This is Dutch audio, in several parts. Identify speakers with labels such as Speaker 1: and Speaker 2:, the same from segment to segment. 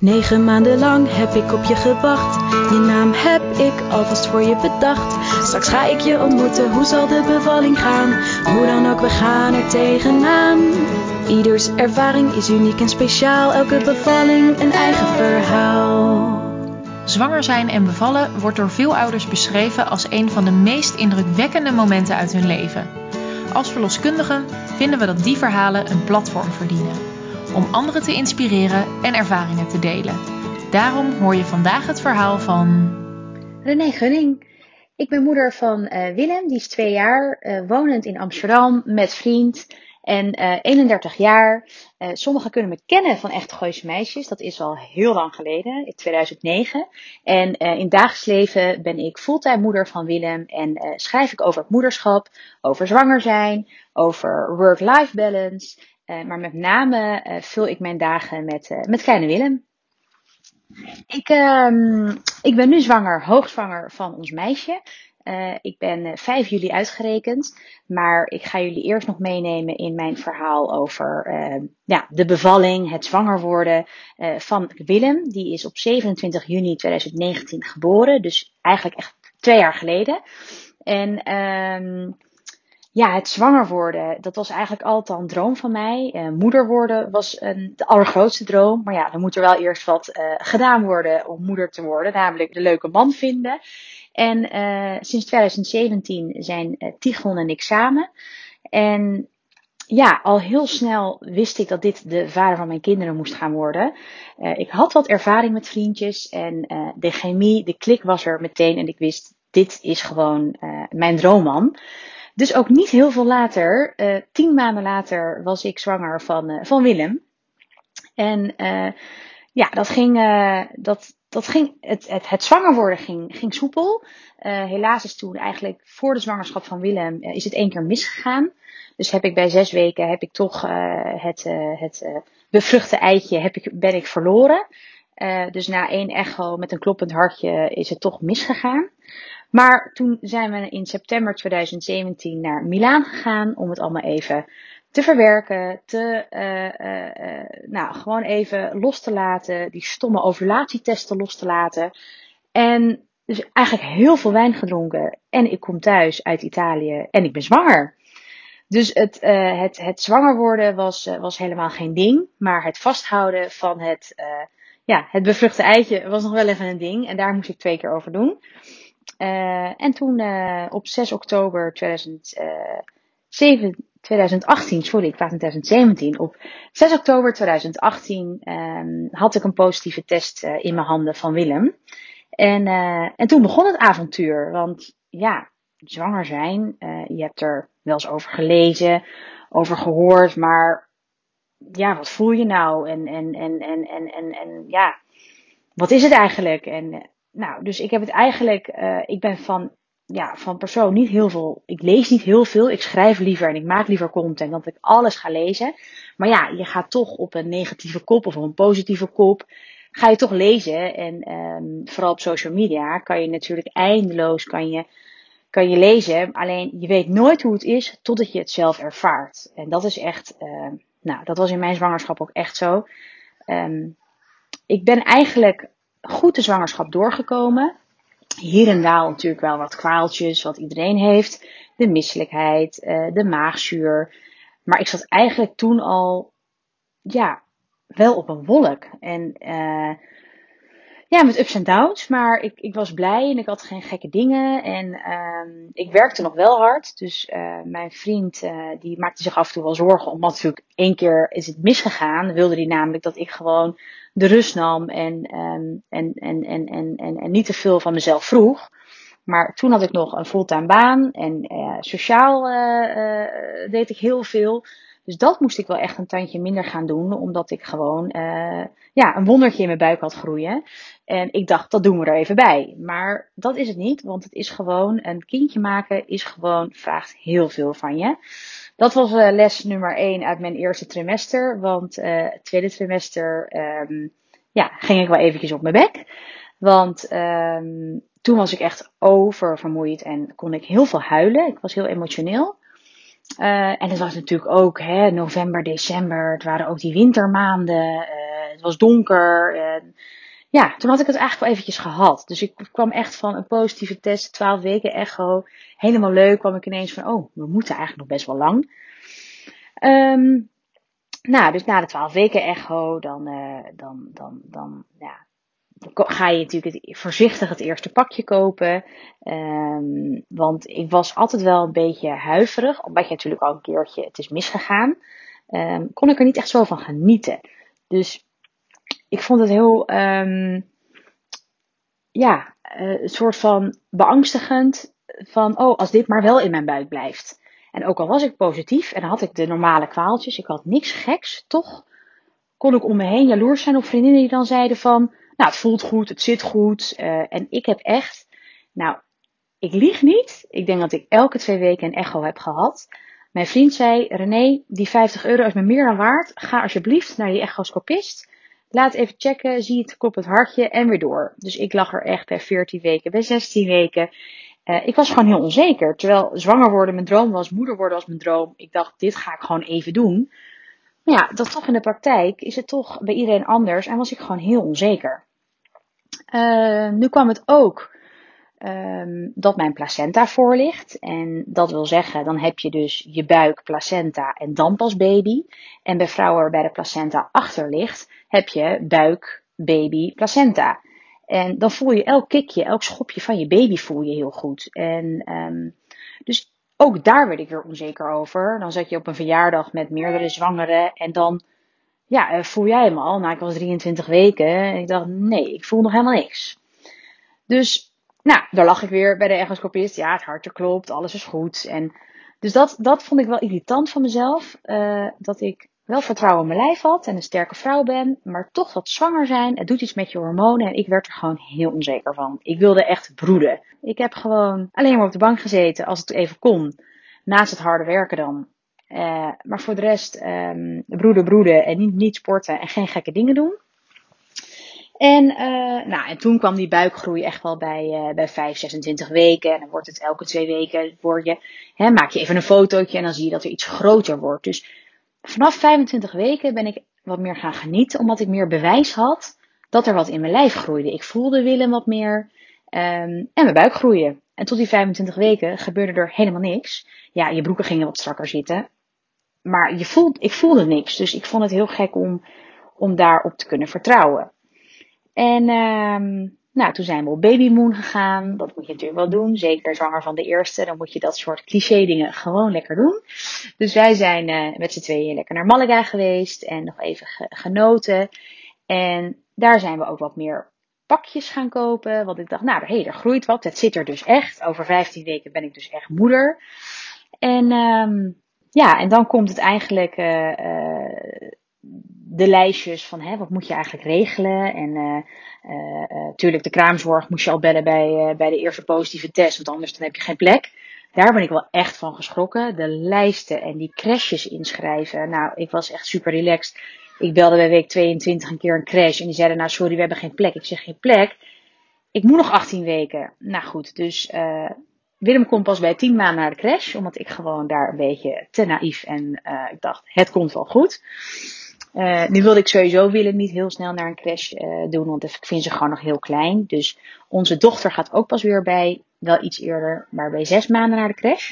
Speaker 1: Negen maanden lang heb ik op je gewacht. Je naam heb ik alvast voor je bedacht. Straks ga ik je ontmoeten, hoe zal de bevalling gaan? Hoe dan ook, we gaan er tegenaan. Ieders ervaring is uniek en speciaal. Elke bevalling een eigen verhaal.
Speaker 2: Zwanger zijn en bevallen wordt door veel ouders beschreven als een van de meest indrukwekkende momenten uit hun leven. Als verloskundigen vinden we dat die verhalen een platform verdienen om anderen te inspireren en ervaringen te delen. Daarom hoor je vandaag het verhaal van.
Speaker 3: René Gunning. Ik ben moeder van uh, Willem, die is twee jaar, uh, wonend in Amsterdam met vriend en uh, 31 jaar. sommigen kunnen me kennen van Echt Gooise Meisjes, dat is al heel lang geleden, in 2009. En in dagelijks leven ben ik fulltime moeder van Willem en schrijf ik over het moederschap, over zwanger zijn, over work-life balance. Uh, maar met name uh, vul ik mijn dagen met, uh, met kleine Willem. Ik, ehm, ik ben nu zwanger, hoogzwanger van ons meisje. ik ben 5 juli uitgerekend. Maar ik ga jullie eerst nog meenemen in mijn verhaal over ehm, ja, de bevalling, het zwanger worden van Willem. Die is op 27 juni 2019 geboren. Dus eigenlijk echt twee jaar geleden. En ehm, ja, het zwanger worden, dat was eigenlijk altijd al een droom van mij. Uh, moeder worden was een, de allergrootste droom. Maar ja, dan moet er wel eerst wat uh, gedaan worden om moeder te worden. Namelijk de leuke man vinden. En uh, sinds 2017 zijn Tigon en ik samen. En ja, al heel snel wist ik dat dit de vader van mijn kinderen moest gaan worden. ik had wat ervaring met vriendjes. En de chemie, de klik was er meteen. En ik wist, dit is gewoon mijn droomman. Dus ook niet heel veel later, uh, tien maanden later, was ik zwanger van, uh, van Willem. En uh, ja, dat ging, dat, dat ging het, het, het zwanger worden ging, ging soepel. helaas is toen eigenlijk voor de zwangerschap van Willem is het één keer misgegaan. Dus heb ik bij zes weken heb ik toch het, het bevruchte eitje heb ik, ben ik verloren. dus na één echo met een kloppend hartje is het toch misgegaan. Maar toen zijn we in september 2017 naar Milaan gegaan om het allemaal even te verwerken, te, uh, uh, nou, gewoon even los te laten, die stomme ovulatietesten los te laten. En dus eigenlijk heel veel wijn gedronken. En ik kom thuis uit Italië en ik ben zwanger. Dus het, het, het zwanger worden was, was helemaal geen ding. Maar het vasthouden van het, ja, het bevruchte eitje was nog wel even een ding. En daar moest ik twee keer over doen. Uh, en toen uh, op 6 oktober 2007, 2018, sorry, ik praat in 2017. Op 6 oktober 2018 um, had ik een positieve test in mijn handen van Willem. En, en toen begon het avontuur. Want ja, zwanger zijn, je hebt er wel eens over gelezen, over gehoord, maar ja, wat voel je nou? En, en, en, en, en, en, en ja, wat is het eigenlijk? En nou, dus ik heb het eigenlijk, uh, ik ben van, ja, van persoon niet heel veel, ik lees niet heel veel. Ik schrijf liever en ik maak liever content dan dat ik alles ga lezen. Maar ja, je gaat toch op een negatieve kop of een positieve kop, ga je toch lezen. En um, vooral op social media kan je natuurlijk eindeloos, kan je, kan je lezen. Alleen je weet nooit hoe het is totdat je het zelf ervaart. En dat is echt, uh, nou, dat was in mijn zwangerschap ook echt zo. Um, ik ben eigenlijk goed de zwangerschap doorgekomen. Hier en daar natuurlijk wel wat kwaaltjes, wat iedereen heeft. De misselijkheid, uh, de maagzuur. Maar ik zat eigenlijk toen al, ja, wel op een wolk. En uh, ja, met ups en downs. Maar ik, ik was blij en ik had geen gekke dingen. En uh, ik werkte nog wel hard. Dus uh, mijn vriend uh, die maakte zich af en toe wel zorgen. Omdat natuurlijk één keer is het misgegaan. Wilde hij namelijk dat ik gewoon de rust nam en, um, en, en, en, en, en, en niet te veel van mezelf vroeg. Maar toen had ik nog een fulltime baan en uh, sociaal deed ik heel veel. Dus dat moest ik wel echt een tandje minder gaan doen, omdat ik gewoon uh, ja, een wondertje in mijn buik had groeien. En ik dacht, dat doen we er even bij. Maar dat is het niet, want het is gewoon, een kindje maken is gewoon, vraagt heel veel van je. Dat was uh, les nummer 1 uit mijn eerste trimester. Want uh, het tweede trimester um, ja, ging ik wel eventjes op mijn bek. Want um, toen was ik echt oververmoeid en kon ik heel veel huilen. Ik was heel emotioneel. Uh, en het was natuurlijk ook hè, november, december. Het waren ook die wintermaanden. het was donker. En ja, toen had ik het eigenlijk wel eventjes gehad. Dus ik kwam echt van een positieve test, 12 weken echo. Helemaal leuk, kwam ik ineens van, oh, we moeten eigenlijk nog best wel lang. Um, nou, dus na de 12 weken echo, dan, uh, dan, dan, dan, ja, ga je natuurlijk het, voorzichtig het eerste pakje kopen. Um, want ik was altijd wel een beetje huiverig, omdat je natuurlijk al een keertje het is misgegaan. Um, kon ik er niet echt zo van genieten. Dus ik vond het heel, um, ja, uh, een soort van beangstigend. Van, oh, als dit maar wel in mijn buik blijft. En ook al was ik positief en had ik de normale kwaaltjes, ik had niks geks, toch kon ik om me heen jaloers zijn op vriendinnen die dan zeiden van, nou, het voelt goed, het zit goed. Uh, en ik heb echt, nou, ik lieg niet. Ik denk dat ik elke twee weken een echo heb gehad. Mijn vriend zei, René, die 50 euro is me meer dan waard. Ga alsjeblieft naar je echoscopist. Laat even checken, zie het klopt het hartje en weer door. Dus ik lag er echt bij 14 weken, bij 16 weken. Uh, ik was gewoon heel onzeker. Terwijl zwanger worden mijn droom was, moeder worden was mijn droom. Ik dacht, dit ga ik gewoon even doen. Maar ja, dat toch in de praktijk is het toch bij iedereen anders en was ik gewoon heel onzeker. Uh, nu kwam het ook um, dat mijn placenta voor ligt. En dat wil zeggen, dan heb je dus je buik, placenta en dan pas baby. En bij vrouwen waarbij de placenta achter ligt, heb je buik, baby, placenta. En dan voel je elk kikje, elk schopje van je baby voel je heel goed. En um, dus ook daar werd ik weer onzeker over. Dan zat je op een verjaardag met meerdere zwangeren en dan ja, eh, voel jij hem al. Nou, ik was 23 weken en ik dacht nee, ik voel nog helemaal niks. Dus nou, daar lag ik weer bij de echoscopist. Ja, het hartje klopt, alles is goed. En dus dat, dat vond ik wel irritant van mezelf. Uh, dat ik wel vertrouwen in mijn lijf had en een sterke vrouw ben, maar toch dat zwanger zijn, het doet iets met je hormonen en ik werd er gewoon heel onzeker van. Ik wilde echt broeden. Ik heb gewoon alleen maar op de bank gezeten als het even kon, naast het harde werken dan. Uh, maar voor de rest um, broeden, broeden en niet, niet sporten en geen gekke dingen doen. En, uh, nou, en toen kwam die buikgroei echt wel bij, uh, bij 5, 26 weken. En dan wordt het elke twee weken, word je, hè, maak je even een fotootje en dan zie je dat er iets groter wordt. Dus vanaf 25 weken ben ik wat meer gaan genieten, omdat ik meer bewijs had dat er wat in mijn lijf groeide. Ik voelde Willem wat meer um, en mijn buik groeide. En tot die 25 weken gebeurde er helemaal niks. Ja, je broeken gingen wat strakker zitten. Maar je voelt, ik voelde niks. Dus ik vond het heel gek om, om daarop te kunnen vertrouwen. En um, nou, toen zijn we op babymoon gegaan. Dat moet je natuurlijk wel doen. Zeker zwanger van de eerste. Dan moet je dat soort cliché dingen gewoon lekker doen. Dus wij zijn uh, met z'n tweeën lekker naar Malaga geweest. En nog even genoten. En daar zijn we ook wat meer pakjes gaan kopen. Want ik dacht, nou, hé, hey, er groeit wat. Het zit er dus echt. Over 15 weken ben ik dus echt moeder. En um, ja, en dan komt het eigenlijk uh, uh, de lijstjes van hè, wat moet je eigenlijk regelen. En natuurlijk uh, de kraamzorg moest je al bellen bij, bij de eerste positieve test, want anders dan heb je geen plek. Daar ben ik wel echt van geschrokken. De lijsten en die crashes inschrijven. Nou, ik was echt super relaxed. Ik belde bij week 22 een keer een crash en die zeiden nou sorry, we hebben geen plek. Ik zeg geen plek. Ik moet nog 18 weken. Nou goed, dus Willem komt pas bij 10 maanden naar de crash, omdat ik gewoon daar een beetje te naïef en uh, ik dacht, het komt wel goed. Uh, nu wilde ik sowieso Willem niet heel snel naar een crash uh, doen, want ik vind ze gewoon nog heel klein. Dus onze dochter gaat ook pas weer bij, wel iets eerder, maar bij zes maanden naar de crash.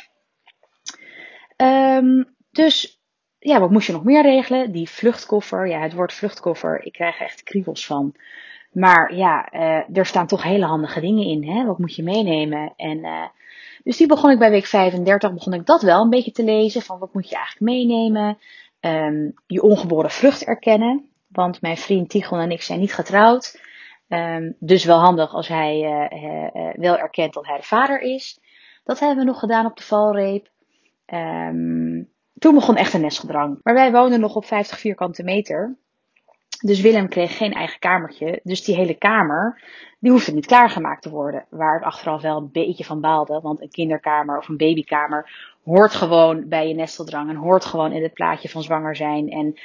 Speaker 3: Um, dus ja, wat moest je nog meer regelen? Die vluchtkoffer, ja, het woord vluchtkoffer, ik krijg er echt kriebels van. Maar ja, er staan toch hele handige dingen in. Hè? Wat moet je meenemen? En, dus die begon ik bij week 35, begon ik dat wel een beetje te lezen. Van wat moet je eigenlijk meenemen? Um, je ongeboren vrucht erkennen. Want mijn vriend Tigon en ik zijn niet getrouwd. Um, dus wel handig als hij uh, wel erkent dat hij de vader is. Dat hebben we nog gedaan op de valreep. Um, toen begon echt een nestgedrang. Maar wij woonden nog op 50 vierkante meter. Dus Willem kreeg geen eigen kamertje. Dus die hele kamer, die hoefde niet klaargemaakt te worden. Waar ik achteraf wel een beetje van baalde. Want een kinderkamer of een babykamer hoort gewoon bij je nesteldrang. En hoort gewoon in het plaatje van zwanger zijn. En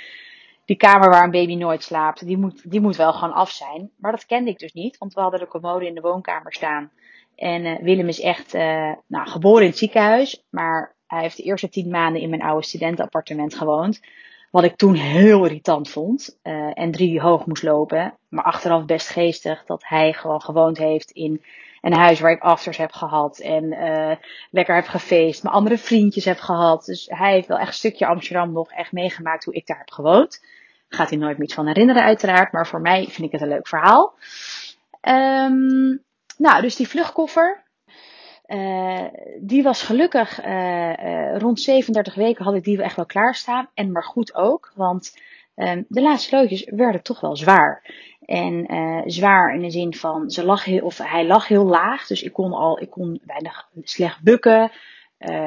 Speaker 3: die kamer waar een baby nooit slaapt, die moet, die moet wel gewoon af zijn. Maar dat kende ik dus niet. Want we hadden de commode in de woonkamer staan. En uh, Willem is echt uh, nou, geboren in het ziekenhuis. Maar hij heeft de eerste tien maanden in mijn oude studentenappartement gewoond. Wat ik toen heel irritant vond. Uh, en drie hoog moest lopen. Maar achteraf best geestig dat hij gewoon gewoond heeft in een huis waar ik afters heb gehad. En uh, lekker heb gefeest. Mijn andere vriendjes heb gehad. Dus hij heeft wel echt een stukje Amsterdam nog echt meegemaakt hoe ik daar heb gewoond. Gaat hij nooit meer iets van herinneren uiteraard. Maar voor mij vind ik het een leuk verhaal. Um, nou, dus die vluchtkoffer. Uh, die was gelukkig uh, uh, rond 37 weken had ik die echt wel klaarstaan. En maar goed ook, want um, de laatste loodjes werden toch wel zwaar. En zwaar in de zin van ze lag heel, of hij lag heel laag. Dus ik kon al, ik kon weinig slecht bukken.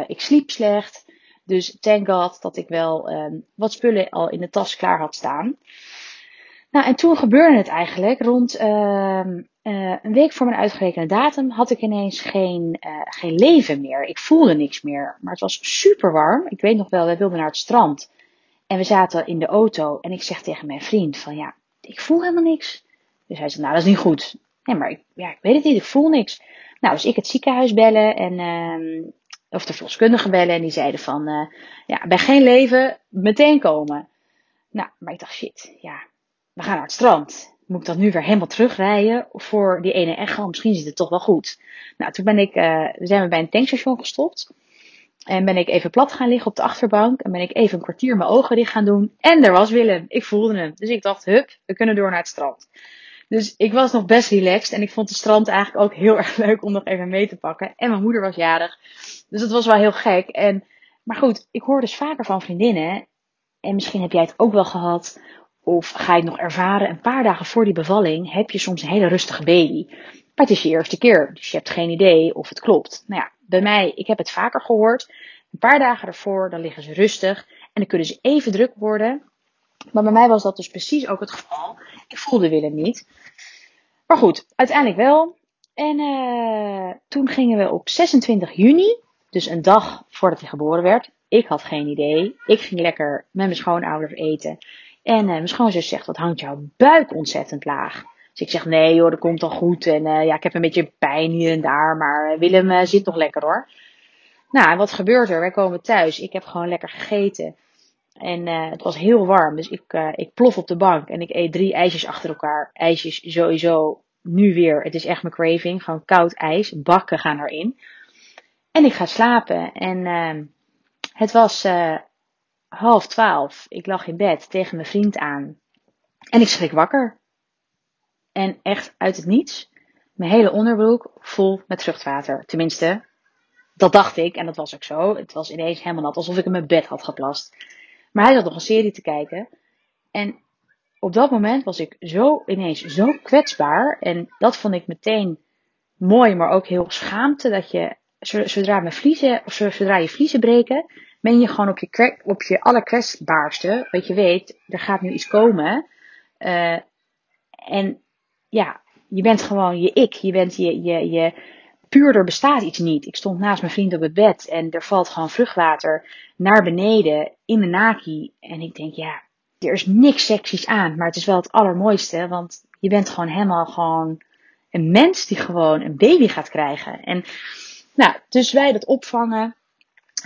Speaker 3: ik sliep slecht. Dus thank god dat ik wel um, wat spullen al in de tas klaar had staan. Nou, en toen gebeurde het eigenlijk. Rond uh, uh, een week voor mijn uitgerekende datum had ik ineens geen, uh, geen leven meer. Ik voelde niks meer. Maar het was super warm. Ik weet nog wel, wij wilden naar het strand. En we zaten in de auto. En ik zeg tegen mijn vriend van ja, ik voel helemaal niks. Dus hij zei, nou dat is niet goed. Nee, maar ik, ja, ik weet het niet, ik voel niks. Nou, dus ik het ziekenhuis bellen en, uh, of de verloskundige bellen. En die zeiden van, uh, ja, bij geen leven, meteen komen. Nou, maar ik dacht, shit, ja, we gaan naar het strand. Moet ik dan nu weer helemaal terugrijden voor die ene echo? Misschien zit het toch wel goed. Nou, toen ben ik, uh, zijn we bij een tankstation gestopt. En ben ik even plat gaan liggen op de achterbank. En ben ik even een kwartier mijn ogen dicht gaan doen. En er was Willem. Ik voelde hem. Dus ik dacht, hup, we kunnen door naar het strand. Dus ik was nog best relaxed. En ik vond het strand eigenlijk ook heel erg leuk om nog even mee te pakken. En mijn moeder was jarig. Dus dat was wel heel gek. En, maar goed, ik hoor dus vaker van vriendinnen. En misschien heb jij het ook wel gehad of ga je het nog ervaren, een paar dagen voor die bevalling heb je soms een hele rustige baby. Maar het is je eerste keer, dus je hebt geen idee of het klopt. Nou ja, bij mij, ik heb het vaker gehoord. Een paar dagen ervoor, dan liggen ze rustig en dan kunnen ze even druk worden. Maar bij mij was dat dus precies ook het geval. Ik voelde Willem niet. Maar goed, uiteindelijk wel. En uh, toen gingen we op 26 juni, dus een dag voordat hij geboren werd. Ik had geen idee. Ik ging lekker met mijn schoonouders eten. En uh, mijn schoonzus zegt, wat hangt jouw buik ontzettend laag? Dus ik zeg, nee joh, dat komt al goed. En uh, ja, ik heb een beetje pijn hier en daar, maar eh, Willem zit nog lekker hoor. Nou, en wat gebeurt er? Wij komen thuis. Ik heb gewoon lekker gegeten. En het was heel warm, dus ik, ik plof op de bank en ik eet drie ijsjes achter elkaar. IJsjes sowieso nu weer. Het is echt mijn craving. Gewoon koud ijs. Bakken gaan erin. En ik ga slapen. En uh, het was half twaalf. Ik lag in bed tegen mijn vriend aan. En ik schrik wakker. En echt uit het niets. Mijn hele onderbroek vol met vruchtwater. Tenminste, dat dacht ik. En dat was ook zo. Het was ineens helemaal nat. Alsof ik in mijn bed had geplast. Maar hij zat nog een serie te kijken. En op dat moment was ik zo ineens zo kwetsbaar. En dat vond ik meteen mooi, maar ook heel schaamte. Dat je zodra, of zodra je vliezen breken, ben je gewoon op je, op je allerkwetsbaarste. Wat je weet, er gaat nu iets komen. Uh, en ja, je bent gewoon je ik. Je bent je, je, je, puur er bestaat iets niet. Ik stond naast mijn vriend op het bed en er valt gewoon vruchtwater naar beneden in de naki. En ik denk, ja, er is niks seksies aan, maar het is wel het allermooiste, want je bent gewoon helemaal gewoon een mens die gewoon een baby gaat krijgen. En nou, dus wij dat opvangen.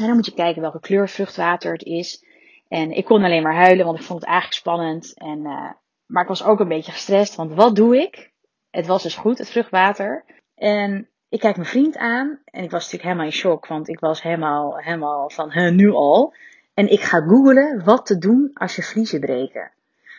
Speaker 3: En dan moet je kijken welke kleur vruchtwater het is. En ik kon alleen maar huilen, want ik vond het eigenlijk spannend. En, uh, maar ik was ook een beetje gestrest, want wat doe ik? Het was dus goed, het vruchtwater. En ik kijk mijn vriend aan en ik was natuurlijk helemaal in shock, want ik was helemaal, helemaal van nu al. En ik ga googlen wat te doen als je vliezen breken.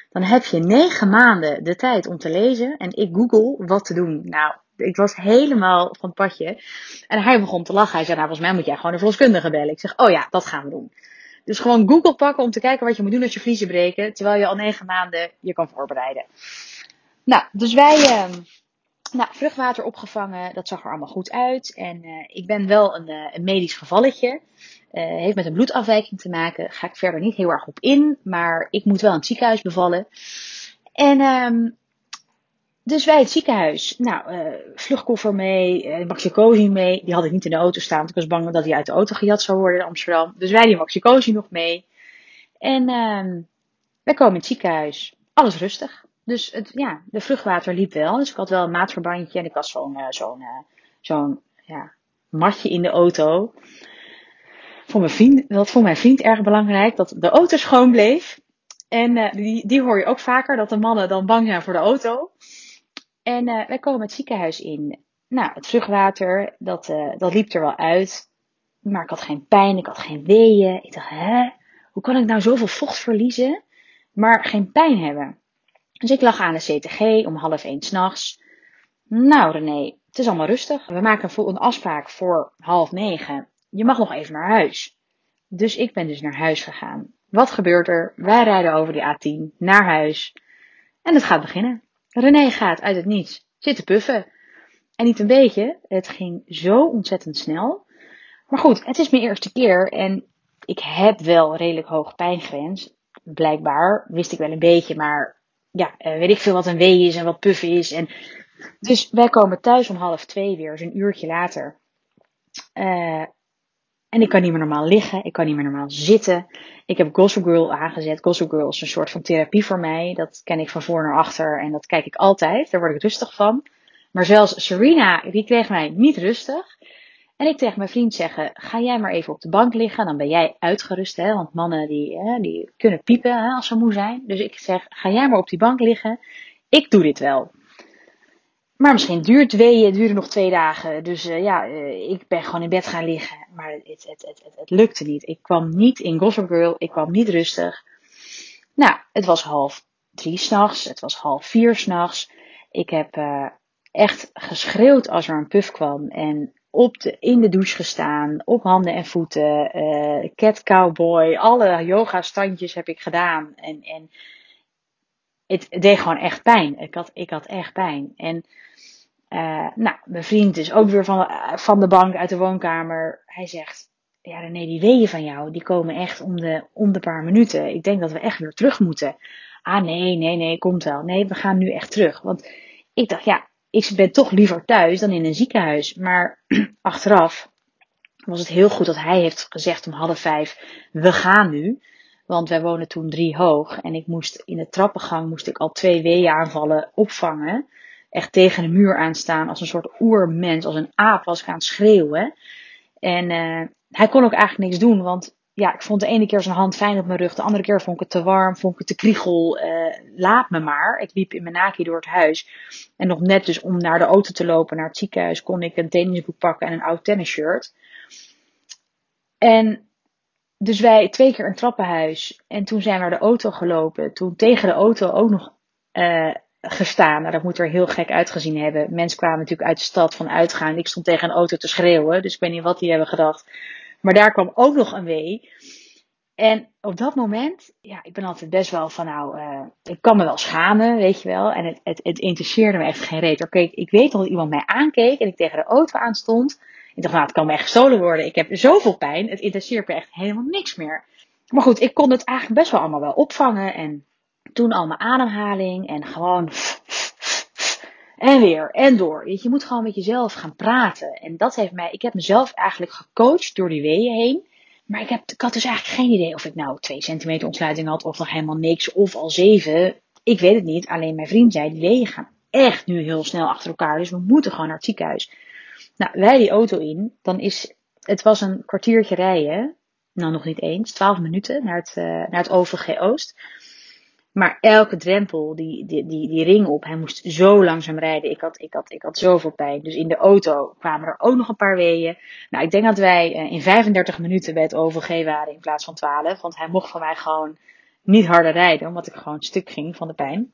Speaker 3: Dan heb je negen maanden de tijd om te lezen en ik google wat te doen. Nou, ik was helemaal van het padje. En hij begon te lachen. Hij zei, nou volgens mij moet jij gewoon een verloskundige bellen. Ik zeg, oh ja, dat gaan we doen. Dus gewoon Google pakken om te kijken wat je moet doen als je vliezen breken. Terwijl je al negen maanden je kan voorbereiden. Nou, dus wij, uh, nou, vruchtwater opgevangen. Dat zag er allemaal goed uit. En uh, ik ben wel een, uh, een medisch gevalletje. Uh, heeft met een bloedafwijking te maken. Ga ik verder niet heel erg op in. Maar ik moet wel in het ziekenhuis bevallen. En um, dus wij het ziekenhuis. Nou, uh, vluchtkoffer mee, uh, mee. Die had ik niet in de auto staan, want ik was bang dat hij uit de auto gejat zou worden in Amsterdam. Dus wij die maxicosi nog mee. En uh, wij komen in het ziekenhuis. Alles rustig. Dus het, ja, de vruchtwater liep wel. Dus ik had wel een maatverbandje en ik had zo'n uh, zo'n ja, matje in de auto. Voor mijn vriend, dat vond mijn vriend erg belangrijk, dat de auto schoon bleef. En die, die hoor je ook vaker, dat de mannen dan bang zijn voor de auto. En uh, wij komen het ziekenhuis in. Nou, het vruchtwater, dat, uh, dat liep er wel uit. Maar ik had geen pijn, ik had geen weeën. Ik dacht, hè, hoe kan ik nou zoveel vocht verliezen, maar geen pijn hebben? Dus ik lag aan de CTG om half één s'nachts. Nou René, het is allemaal rustig. We maken een afspraak voor half negen. Je mag nog even naar huis. Dus ik ben dus naar huis gegaan. Wat gebeurt er? Wij rijden over de A10 naar huis. En het gaat beginnen. René gaat uit het niets zitten puffen. En niet een beetje, het ging zo ontzettend snel. Maar goed, het is mijn eerste keer en ik heb wel redelijk hoge pijngrens. Blijkbaar wist ik wel een beetje, maar ja, eh, weet ik veel wat een W is en wat puffen is. En dus wij komen thuis om half twee weer, dus een uurtje later. Uh, en ik kan niet meer normaal liggen, ik kan niet meer normaal zitten. Ik heb Gossip Girl aangezet. Gossip Girl is een soort van therapie voor mij. Dat ken ik van voor naar achter en dat kijk ik altijd. Daar word ik rustig van. Maar zelfs Serena, die kreeg mij niet rustig. En ik tegen mijn vriend zeggen, ga jij maar even op de bank liggen, dan ben jij uitgerust. Hè? Want mannen die, hè, die kunnen piepen hè, als ze moe zijn. Dus ik zeg, ga jij maar op die bank liggen. Ik doe dit wel. Maar misschien duurt twee, het duurde nog twee dagen. Dus uh, ja, uh, ik ben gewoon in bed gaan liggen. Maar het, het, het, het, lukte niet. Ik kwam niet in Gossip Girl. Ik kwam niet rustig. Nou, het was half drie s'nachts. Het was half vier s'nachts. Ik heb uh, echt geschreeuwd als er een puff kwam. En op de, in de douche gestaan. Op handen en voeten. cat cowboy. Alle yoga standjes heb ik gedaan. En, en het deed gewoon echt pijn. Ik had, ik had echt pijn. En uh, nou, mijn vriend is ook weer van, van de bank uit de woonkamer. Hij zegt, ja René, die weeën van jou, die komen echt om de, om de paar minuten. Ik denk dat we echt weer terug moeten. Ah nee, nee, nee, komt wel. Nee, we gaan nu echt terug. Want ik dacht, ja, ik ben toch liever thuis dan in een ziekenhuis. Maar achteraf was het heel goed dat hij heeft gezegd om half vijf, we gaan nu. Want wij wonen toen drie hoog en ik moest in de trappengang moest ik al twee weeënaanvallen opvangen echt tegen de muur aan staan als een soort oermens, als een aap was ik aan het schreeuwen. En uh, hij kon ook eigenlijk niks doen, want ja, ik vond de ene keer zijn hand fijn op mijn rug, de andere keer vond ik het te warm, vond ik het te kriegel. Uh, laat me maar. Ik liep in mijn naki door het huis. En nog net dus om naar de auto te lopen, naar het ziekenhuis, kon ik een tennisboek pakken en een oud tennisshirt. En dus wij twee keer een trappenhuis. En toen zijn we naar de auto gelopen. Toen tegen de auto ook nog uh, gestaan. Nou, dat moet er heel gek uitgezien hebben. Mensen kwamen natuurlijk uit de stad van uitgaan. Ik stond tegen een auto te schreeuwen. Dus ik weet niet wat die hebben gedacht. Maar daar kwam ook nog een wee. En op dat moment, ja, ik ben altijd best wel van, nou, uh, ik kan me wel schamen, weet je wel. En het, het, het interesseerde me echt geen reet. Oké, ik weet dat iemand mij aankeek en ik tegen de auto aanstond. Ik dacht, nou, het kan me echt gestolen worden. Ik heb zoveel pijn. Het interesseert me echt helemaal niks meer. Maar goed, ik kon het eigenlijk best wel allemaal wel opvangen. En toen al mijn ademhaling en gewoon. En weer en door. Je moet gewoon met jezelf gaan praten. En dat heeft mij. Ik heb mezelf eigenlijk gecoacht door die weeën heen. Maar ik, heb, ik had dus eigenlijk geen idee of ik nou 2 centimeter ontsluiting had. Of nog helemaal niks. Of al 7. Ik weet het niet. Alleen mijn vriend zei: die weeën gaan echt nu heel snel achter elkaar. Dus we moeten gewoon naar het ziekenhuis. Nou, wij die auto in. Dan is. Het was een kwartiertje rijden. Nou, nog niet eens. 12 minuten naar het, uh, naar het OVG Oost. Maar elke drempel, die, die, die, die ring op, hij moest zo langzaam rijden. Ik had, ik, had, ik had zoveel pijn. Dus in de auto kwamen er ook nog een paar weeën. Nou, ik denk dat wij eh, in 35 minuten bij het OVG waren in plaats van 12. Want hij mocht van mij gewoon niet harder rijden, omdat ik gewoon stuk ging van de pijn.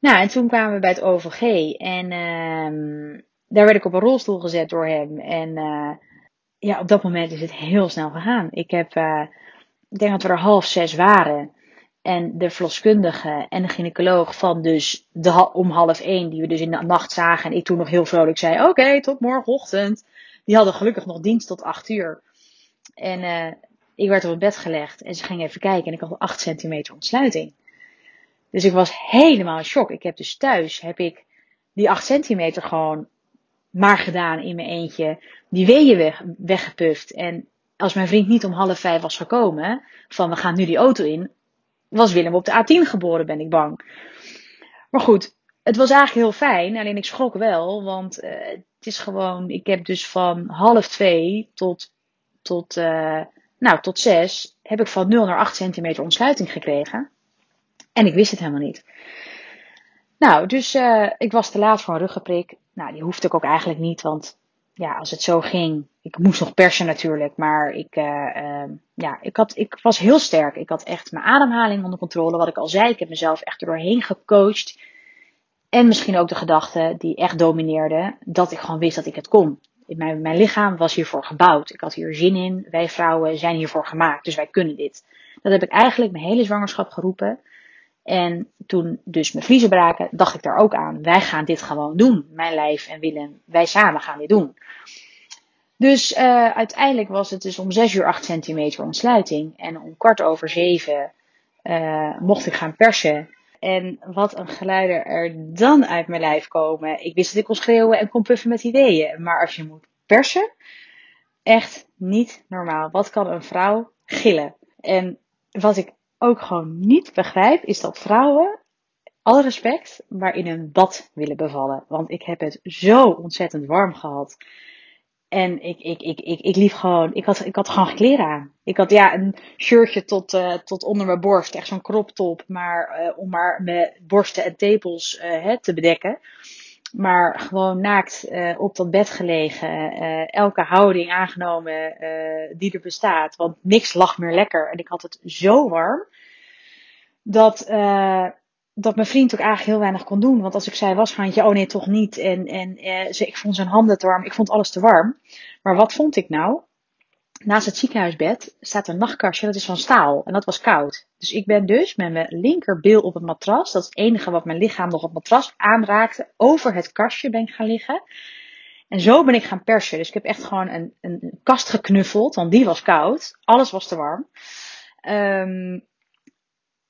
Speaker 3: Nou, en toen kwamen we bij het OVG. En uh, daar werd ik op een rolstoel gezet door hem. En uh, ja, op dat moment is het heel snel gegaan. Ik heb, uh, ik denk dat we er half zes waren. En de verloskundige en de gynaecoloog van dus de, om half één, die we dus in de nacht zagen. En ik toen nog heel vrolijk zei, oké, tot morgenochtend. Die hadden gelukkig nog dienst tot acht uur. En uh, ik werd op het bed gelegd en ze gingen even kijken en ik had 8 centimeter ontsluiting. Dus ik was helemaal in shock. Ik heb dus thuis, heb ik die 8 centimeter gewoon maar gedaan in mijn eentje. Die weeën weg, weggepuft. En als mijn vriend niet om half vijf was gekomen, van we gaan nu die auto in, was Willem op de A10 geboren, ben ik bang. Maar goed, het was eigenlijk heel fijn. Alleen ik schrok wel, want uh, het is gewoon, ik heb dus van half twee tot, tot, uh, nou, tot zes heb ik van 0 naar 8 centimeter ontsluiting gekregen. En ik wist het helemaal niet. Nou, dus uh, ik was te laat voor een ruggenprik. Nou, die hoefde ik ook eigenlijk niet, want ja, als het zo ging, ik moest nog persen natuurlijk, maar ik, uh, uh, ja, ik, had, ik was heel sterk. Ik had echt mijn ademhaling onder controle. Wat ik al zei, ik heb mezelf echt er doorheen gecoacht. En misschien ook de gedachte die echt domineerde, dat ik gewoon wist dat ik het kon. Mijn, mijn lichaam was hiervoor gebouwd. Ik had hier zin in. Wij vrouwen zijn hiervoor gemaakt, dus wij kunnen dit. Dat heb ik eigenlijk mijn hele zwangerschap geroepen. En toen dus mijn vliezen braken, dacht ik daar ook aan. Wij gaan dit gewoon doen. Mijn lijf en Willem, wij samen gaan dit doen. Dus uh, uiteindelijk was het dus om 6 uur 8 centimeter ontsluiting. En om kwart over 7 uh, mocht ik gaan persen. En wat een geluiden er dan uit mijn lijf komen. Ik wist dat ik kon schreeuwen en kon puffen met ideeën. Maar als je moet persen, echt niet normaal. Wat kan een vrouw gillen? En wat ik ook gewoon niet begrijp, is dat vrouwen, alle respect, maar in een bad willen bevallen. Want ik heb het zo ontzettend warm gehad. En ik, ik, ik, ik, ik liep gewoon, ik had, ik had gewoon kleren aan. Ik had ja, een shirtje tot, uh, tot onder mijn borst, echt zo'n crop top, maar uh, om maar mijn borsten en tepels uh, hè, te bedekken. Maar gewoon naakt op dat bed gelegen, elke houding aangenomen die er bestaat. Want niks lag meer lekker. En ik had het zo warm dat, dat mijn vriend ook eigenlijk heel weinig kon doen. Want als ik zei washandje, oh nee, toch niet. En, en eh, ze, ik vond zijn handen te warm. Ik vond alles te warm. Maar wat vond ik nou? Naast het ziekenhuisbed staat een nachtkastje, dat is van staal. En dat was koud. Dus ik ben dus met mijn linkerbil op het matras, dat is het enige wat mijn lichaam nog op het matras aanraakte, over het kastje ben ik gaan liggen. En zo ben ik gaan persen. Dus ik heb echt gewoon een, een kast geknuffeld, want die was koud. Alles was te warm. Um,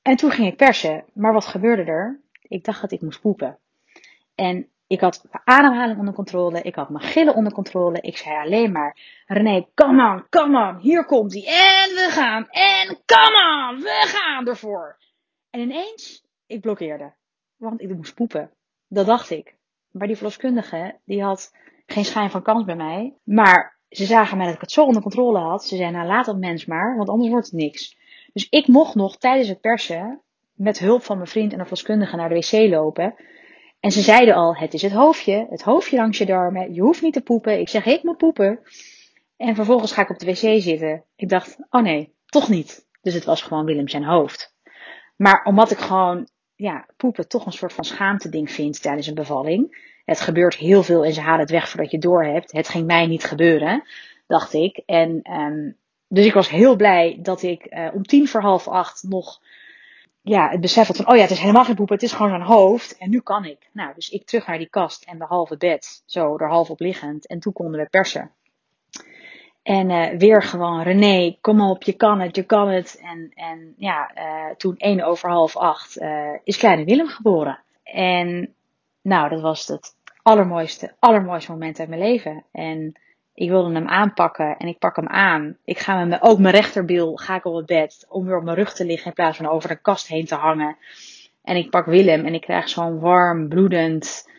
Speaker 3: en toen ging ik persen. Maar wat gebeurde er? Ik dacht dat ik moest poepen. En ik had mijn ademhaling onder controle. Ik had mijn gillen onder controle. Ik zei alleen maar: René, come on, come on. Hier komt hij. En we gaan. En come on. We gaan ervoor. En ineens, ik blokkeerde. Want ik moest poepen. Dat dacht ik. Maar die verloskundige, die had geen schijn van kans bij mij. Maar ze zagen mij dat ik het zo onder controle had. Ze zeiden, nou laat dat mens maar, want anders wordt het niks. Dus ik mocht nog tijdens het persen met hulp van mijn vriend en een verloskundige naar de wc lopen. En ze zeiden al, het is het hoofdje, het hoofdje langs je darmen, je hoeft niet te poepen. Ik zeg, ik moet poepen. En vervolgens ga ik op de wc zitten. Ik dacht, oh nee, toch niet. Dus het was gewoon Willem zijn hoofd. Maar omdat ik gewoon, ja, poepen toch een soort van schaamte ding vind tijdens een bevalling. Het gebeurt heel veel en ze halen het weg voordat je door hebt. Het ging mij niet gebeuren, dacht ik. En um, dus ik was heel blij dat ik uh, om tien voor half acht nog ja, het besef van, oh ja, het is helemaal geen poepen, het is gewoon een hoofd. En nu kan ik. Nou, dus ik terug naar die kast en de halve bed, zo er half op liggend. En toen konden we persen. En uh, weer gewoon, René, kom op, je kan het, je kan het. En, en ja, uh, toen één over half acht uh, is kleine Willem geboren. En nou, dat was het allermooiste, allermooiste moment uit mijn leven. En ik wilde hem aanpakken en ik pak hem aan. Ik ga met mijn, ook mijn rechterbiel ga ik op het bed om weer op mijn rug te liggen in plaats van over de kast heen te hangen. En ik pak Willem en ik krijg zo'n warm, bloedend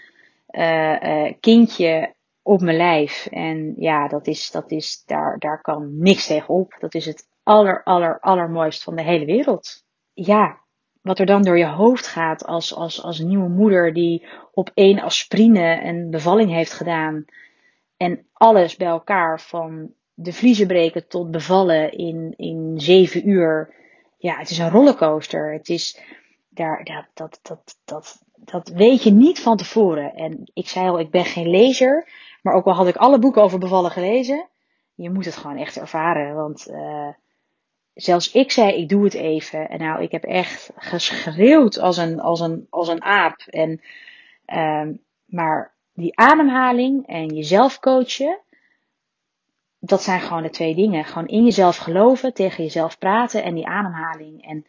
Speaker 3: uh, uh, kindje op mijn lijf. En ja, dat is, dat is, daar, daar kan niks tegen op. Dat is het aller, aller, allermooist van de hele wereld. Ja, wat er dan door je hoofd gaat als, als, als nieuwe moeder die op één aspirine een bevalling heeft gedaan. En alles bij elkaar, van de vliezen breken tot bevallen in, in zeven uur. Ja, het is een rollercoaster. Het is, daar, dat, dat, dat, dat, dat weet je niet van tevoren. En ik zei al, ik ben geen lezer. Maar ook al had ik alle boeken over bevallen gelezen. Je moet het gewoon echt ervaren. Want uh, zelfs ik zei, ik doe het even. En nou, ik heb echt geschreeuwd als een, als een, als een aap. En, uh, maar die ademhaling en jezelf coachen, dat zijn gewoon de twee dingen. Gewoon in jezelf geloven, tegen jezelf praten en die ademhaling. En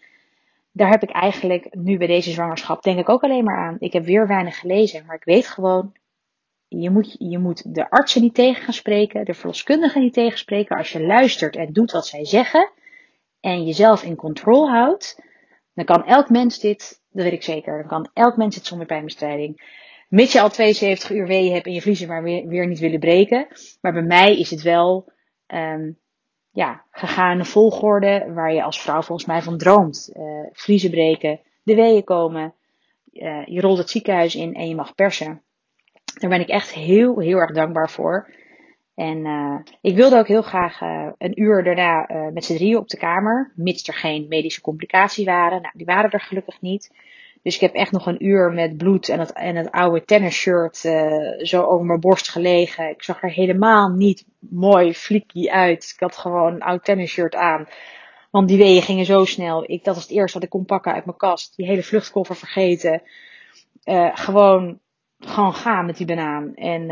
Speaker 3: daar heb ik eigenlijk nu bij deze zwangerschap denk ik ook alleen maar aan. Ik heb weer weinig gelezen, maar ik weet gewoon, je moet, je moet de artsen niet tegen gaan spreken, de verloskundigen niet tegenspreken. Als je luistert en doet wat zij zeggen en jezelf in controle houdt, dan kan elk mens dit, dat weet ik zeker, dan kan elk mens dit zonder pijnbestrijding. Mits je al 72 uur weeën hebt en je vliezen maar weer, weer niet willen breken. Maar bij mij is het wel, um, ja, gegaane volgorde waar je als vrouw volgens mij van droomt. Uh, vriezen breken, de weeën komen, uh, je rolt het ziekenhuis in en je mag persen. Daar ben ik echt heel, heel erg dankbaar voor. En uh, ik wilde ook heel graag een uur daarna met z'n drieën op de kamer, mits er geen medische complicaties waren. Nou, die waren er gelukkig niet. Dus ik heb echt nog een uur met bloed en het, en het oude tennisshirt zo over mijn borst gelegen. Ik zag er helemaal niet mooi flikkie uit. Ik had gewoon een oud tennisshirt aan. Want die weeën gingen zo snel. Ik, dat was het eerste wat ik kon pakken uit mijn kast. Die hele vluchtkoffer vergeten. gewoon, gewoon gaan met die banaan. En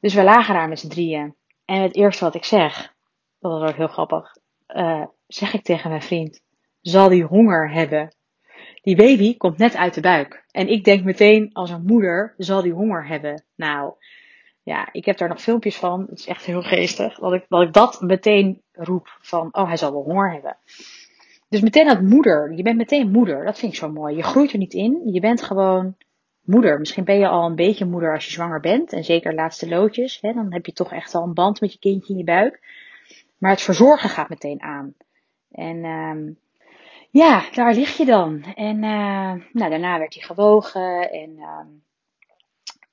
Speaker 3: dus we lagen daar met z'n drieën. En het eerste wat ik zeg, dat was ook heel grappig, uh, zeg ik tegen mijn vriend, zal die honger hebben? Die baby komt net uit de buik. En ik denk meteen, als een moeder, zal die honger hebben? Nou, ja, ik heb daar nog filmpjes van. Het is echt heel geestig. Dat ik, dat meteen roep van, oh, hij zal wel honger hebben. Dus meteen dat moeder. Je bent meteen moeder. Dat vind ik zo mooi. Je groeit er niet in. Je bent gewoon moeder. Misschien ben je al een beetje moeder als je zwanger bent. En zeker laatste loodjes. Hè, dan heb je toch echt al een band met je kindje in je buik. Maar het verzorgen gaat meteen aan. En um, ja, daar lig je dan. En uh, nou, daarna werd hij gewogen. En um,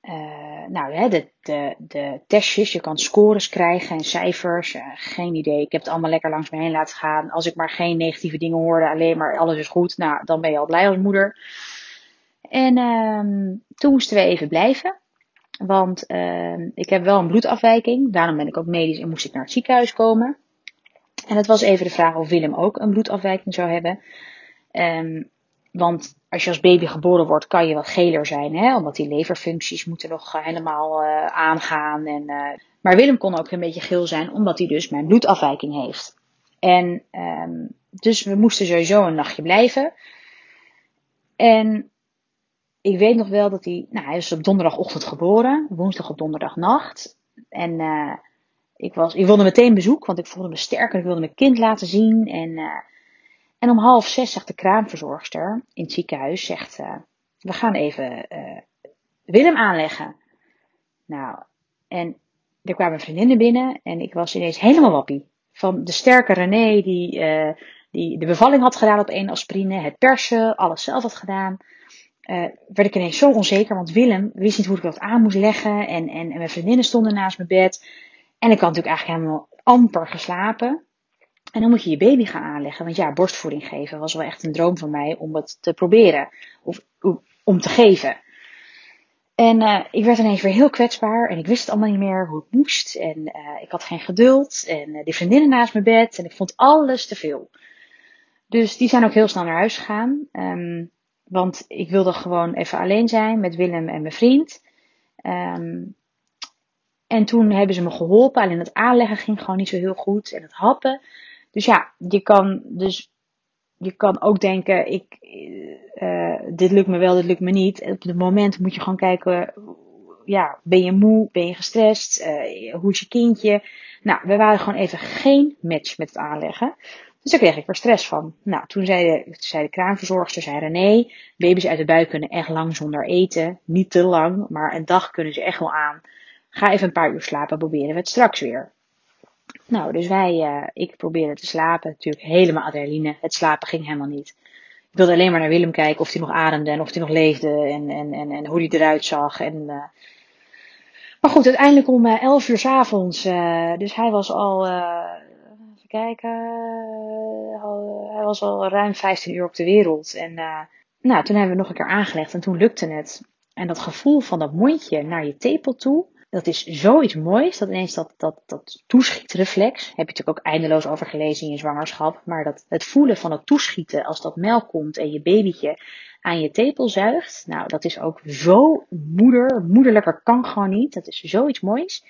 Speaker 3: uh, nou, hè, de, de, de testjes. Je kan scores krijgen en cijfers. Uh, geen idee. Ik heb het allemaal lekker langs me heen laten gaan. Als ik maar geen negatieve dingen hoorde. Alleen maar alles is goed. Nou, dan ben je al blij als moeder. En um, toen moesten we even blijven. Want uh, ik heb wel een bloedafwijking. Daarom ben ik ook medisch en moest ik naar het ziekenhuis komen. En het was even de vraag of Willem ook een bloedafwijking zou hebben. Um, want als je als baby geboren wordt, kan je wat geler zijn. Hè? Omdat die leverfuncties moeten nog uh, helemaal uh, aangaan. En, uh, maar Willem kon ook een beetje geel zijn, omdat hij dus mijn bloedafwijking heeft. En um, dus we moesten sowieso een nachtje blijven. En ik weet nog wel dat hij, nou, hij is op donderdagochtend geboren, woensdag op donderdagnacht. En ik, was, ik wilde meteen bezoek, want ik voelde me sterk en ik wilde mijn kind laten zien. En, uh, en om half zes zegt de kraamverzorgster in het ziekenhuis, zegt, uh, we gaan even Willem aanleggen. Nou, en er kwamen vriendinnen binnen en ik was ineens helemaal wappie. Van de sterke René die, die de bevalling had gedaan op één aspirine, het persen, alles zelf had gedaan uh, werd ik ineens zo onzeker, want Willem wist niet hoe ik dat aan moest leggen. En, en, en mijn vriendinnen stonden naast mijn bed. En ik had natuurlijk eigenlijk helemaal amper geslapen. En dan moet je je baby gaan aanleggen. Want ja, borstvoeding geven was wel echt een droom van mij om het te proberen. Of om te geven. En uh, ik werd ineens weer heel kwetsbaar. En ik wist allemaal niet meer hoe het moest. En uh, ik had geen geduld. En uh, die vriendinnen naast mijn bed. En ik vond alles te veel. Dus die zijn ook heel snel naar huis gegaan. Um, want ik wilde gewoon even alleen zijn met Willem en mijn vriend. Um, en toen hebben ze me geholpen. Alleen het aanleggen ging gewoon niet zo heel goed. En het happen. Dus ja, je kan, dus, je kan ook denken, ik, uh, dit lukt me wel, dit lukt me niet. Op het moment moet je gewoon kijken, ja, ben je moe, ben je gestrest, uh, hoe is je kindje? Nou, we waren gewoon even geen match met het aanleggen. Dus daar kreeg ik er stress van. Nou, toen zei de, zei de kraamverzorgster, zei René, baby's uit de buik kunnen echt lang zonder eten. Niet te lang, maar een dag kunnen ze echt wel aan. Ga even een paar uur slapen, proberen we het straks weer. Nou, dus wij, uh, ik probeerde te slapen. Natuurlijk helemaal adrenaline. Het slapen ging helemaal niet. Ik wilde alleen maar naar Willem kijken of hij nog ademde en of hij nog leefde en, en, en, en hoe hij eruit zag. En, uh, maar goed, uiteindelijk om uh, 11 uur s avonds, dus hij was al kijken. Eh, hij was al ruim 15 uur op de wereld. En nou, toen hebben we nog een keer aangelegd en toen lukte het. En dat gevoel van dat mondje naar je tepel toe, dat is zoiets moois. Dat ineens dat, dat, toeschietreflex, heb je natuurlijk ook eindeloos over gelezen in je zwangerschap. Maar dat het voelen van het toeschieten als dat melk komt en je babytje aan je tepel zuigt. Nou, dat is ook zo moeder. Moederlijker kan gewoon niet. Dat is zoiets moois.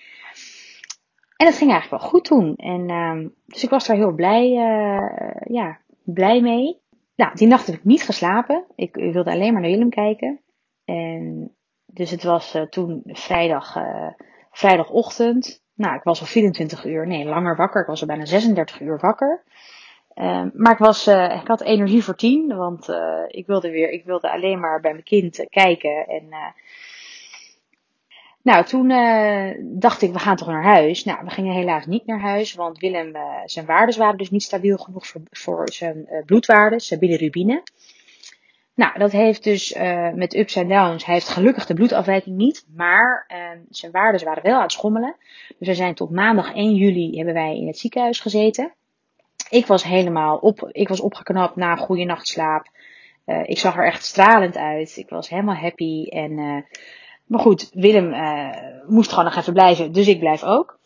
Speaker 3: En dat ging eigenlijk wel goed toen. En, uh, dus ik was daar heel blij, uh, ja, blij mee. Nou, die nacht heb ik niet geslapen. Ik, ik wilde alleen maar naar Willem kijken. En dus het was uh, toen vrijdag, uh, vrijdagochtend. Nou, ik was al 24 uur, nee, langer wakker. Ik was al bijna 36 uur wakker. Uh, maar ik, was, uh, ik had energie voor tien, want ik wilde weer, ik wilde alleen maar bij mijn kind kijken. En Nou, toen dacht ik, we gaan toch naar huis. Nou, we gingen helaas niet naar huis, want Willem, zijn waardes waren dus niet stabiel genoeg voor, voor zijn bloedwaardes, zijn bilirubine. Nou, dat heeft dus met ups en downs, hij heeft gelukkig de bloedafwijking niet, maar zijn waardes waren wel aan het schommelen. Dus we zijn tot maandag 1 juli hebben wij in het ziekenhuis gezeten. Ik was helemaal op, ik was opgeknapt na een goede nachtslaap. ik zag er echt stralend uit. Ik was helemaal happy en maar goed, Willem moest gewoon nog even blijven, dus ik blijf ook.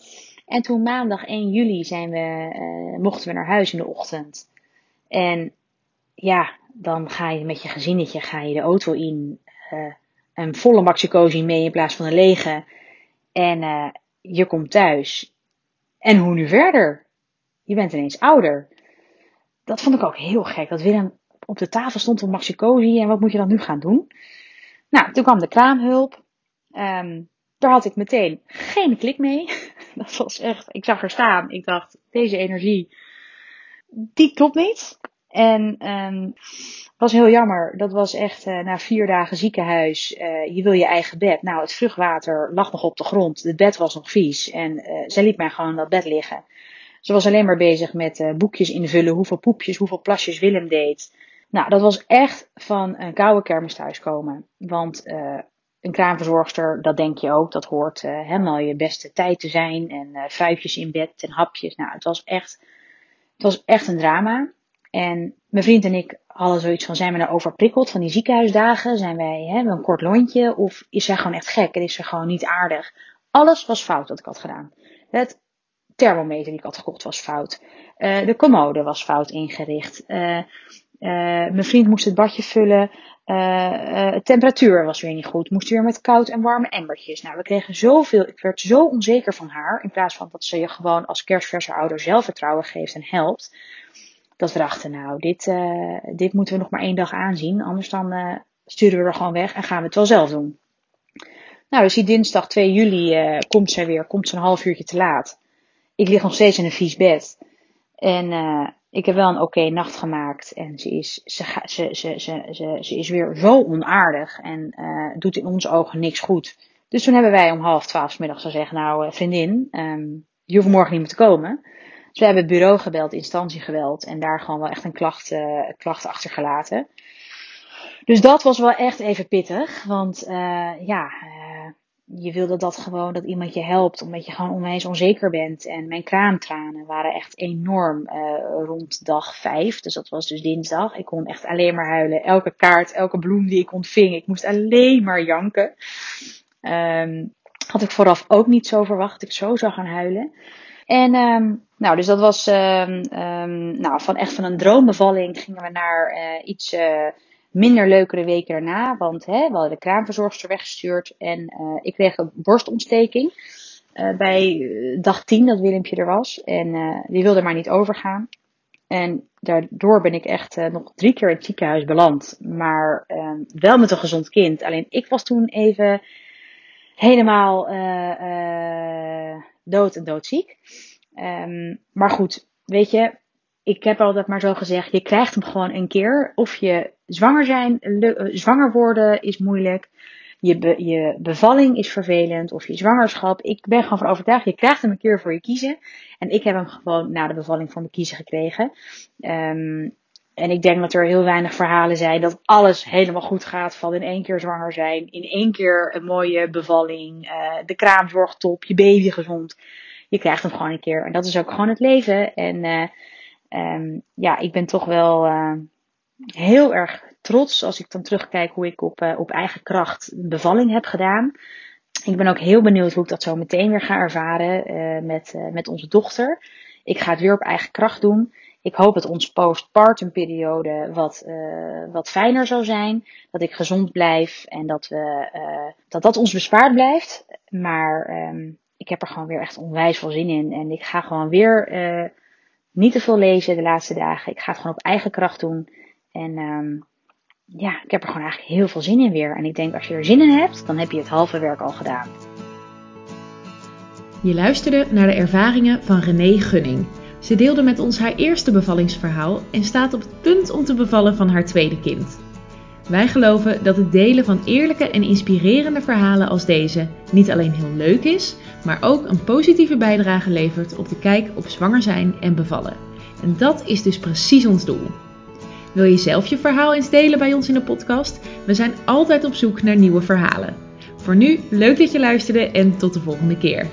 Speaker 3: En toen maandag 1 juli zijn we, mochten we naar huis in de ochtend. En ja, dan ga je met je gezinnetje ga je de auto in. Uh, een volle maxicosi mee in plaats van een lege. En je komt thuis. En hoe nu verder? Je bent ineens ouder. Dat vond ik ook heel gek. Dat Willem op de tafel stond een maxicosi. En wat moet je dan nu gaan doen? Nou, toen kwam de kraamhulp. Um, daar had ik meteen geen klik mee. Dat was echt, ik zag er staan. Ik dacht, deze energie, die klopt niet. En um, was heel jammer. Dat was echt uh, na vier dagen ziekenhuis. Uh, je wil je eigen bed. Nou, het vruchtwater lag nog op de grond. Het bed was nog vies. En uh, zij liet mij gewoon dat bed liggen. Ze was alleen maar bezig met boekjes invullen. Hoeveel poepjes, hoeveel plasjes Willem deed. Nou, dat was echt van een koude kermis thuiskomen. Want een kraamverzorgster, dat denk je ook, dat hoort helemaal je beste tijd te zijn. En vijfjes in bed en hapjes. Nou, het was echt, het was echt een drama. En mijn vriend en ik hadden zoiets van, zijn we nou overprikkeld van die ziekenhuisdagen? Zijn wij, hebben een kort lontje? Of is zij gewoon echt gek en is ze gewoon niet aardig? Alles was fout wat ik had gedaan. Het thermometer die ik had gekocht was fout. Uh, de commode was fout ingericht. Uh, mijn vriend moest het badje vullen. Uh, temperatuur was weer niet goed. Moest weer met koud en warme emmertjes. Nou, we kregen zoveel. Ik werd zo onzeker van haar. In plaats van dat ze je gewoon als kerstverse ouder zelfvertrouwen geeft en helpt. Dat we dachten, nou, dit, uh, dit moeten we nog maar één dag aanzien. Anders dan sturen we er gewoon weg en gaan we het wel zelf doen. Nou, dus die dinsdag 2 juli komt zij weer. Komt ze een half uurtje te laat. Ik lig nog steeds in een vies bed. En ik heb wel een oké nacht gemaakt. En ze is, ze, ze, ze, ze, ze, ze is weer zo onaardig. En doet in onze ogen niks goed. Dus toen hebben wij om half twaalf middags gezegd. Nou, eh, vriendin, um, je hoeft morgen niet meer te komen. Dus we hebben bureau gebeld, instantie gebeld. En daar gewoon wel echt een klacht, uh, klacht achtergelaten. Dus dat was wel echt even pittig. Want uh, ja, je wilde dat gewoon, dat iemand je helpt, omdat je gewoon onwijs onzeker bent. En mijn kraamtranen waren echt enorm rond dag vijf. Dus dat was dus dinsdag. Ik kon echt alleen maar huilen. Elke kaart, elke bloem die ik ontving, ik moest alleen maar janken. Um, had ik vooraf ook niet zo verwacht dat ik zo zou gaan huilen. En um, nou, dus dat was um, nou, van echt van een droombevalling gingen we naar uh, iets uh, minder leukere weken daarna. Want hè, we hadden de kraamverzorgster weggestuurd en uh, ik kreeg een borstontsteking. Bij eh, dag 10 dat Willempje er was. En die wilde maar niet overgaan. En daardoor ben ik echt nog drie keer in het ziekenhuis beland. Maar uh, wel met een gezond kind. Alleen ik was toen even helemaal uh, dood en doodziek. Um, maar goed, weet je, ik heb altijd maar zo gezegd, je krijgt hem gewoon een keer. Of je zwanger zijn, eh, zwanger worden is moeilijk. Je, je bevalling is vervelend. Of je zwangerschap. Ik ben gewoon van overtuigd, je krijgt hem een keer voor je kiezen. En ik heb hem gewoon na de bevalling voor me kiezen gekregen. Um, en ik denk dat er heel weinig verhalen zijn dat alles helemaal goed gaat van in één keer zwanger zijn. In één keer een mooie bevalling. Uh, de kraamzorg top, je baby gezond. Je krijgt hem gewoon een keer. En dat is ook gewoon het leven. En uh, Um, ja, ik ben toch wel uh, heel erg trots als ik dan terugkijk hoe ik op, op eigen kracht een bevalling heb gedaan. Ik ben ook heel benieuwd hoe ik dat zo meteen weer ga ervaren met, met onze dochter. Ik ga het weer op eigen kracht doen. Ik hoop dat onze postpartum periode wat, wat fijner zal zijn. Dat ik gezond blijf en dat, we, dat dat ons bespaard blijft. Maar um, ik heb er gewoon weer echt onwijs veel zin in. En ik ga gewoon weer niet te veel lezen de laatste dagen. Ik ga het gewoon op eigen kracht doen. En um, ja, ik heb er gewoon eigenlijk heel veel zin in weer. En ik denk als je er zin in hebt, dan heb je het halve werk al gedaan.
Speaker 2: Je luisterde naar de ervaringen van René Gunning. Ze deelde met ons haar eerste bevallingsverhaal en staat op het punt om te bevallen van haar tweede kind. Wij geloven dat het delen van eerlijke en inspirerende verhalen als deze niet alleen heel leuk is, maar ook een positieve bijdrage levert op de kijk op zwanger zijn en bevallen. En dat is dus precies ons doel. Wil je zelf je verhaal eens delen bij ons in de podcast? We zijn altijd op zoek naar nieuwe verhalen. Voor nu, leuk dat je luisterde en tot de volgende keer.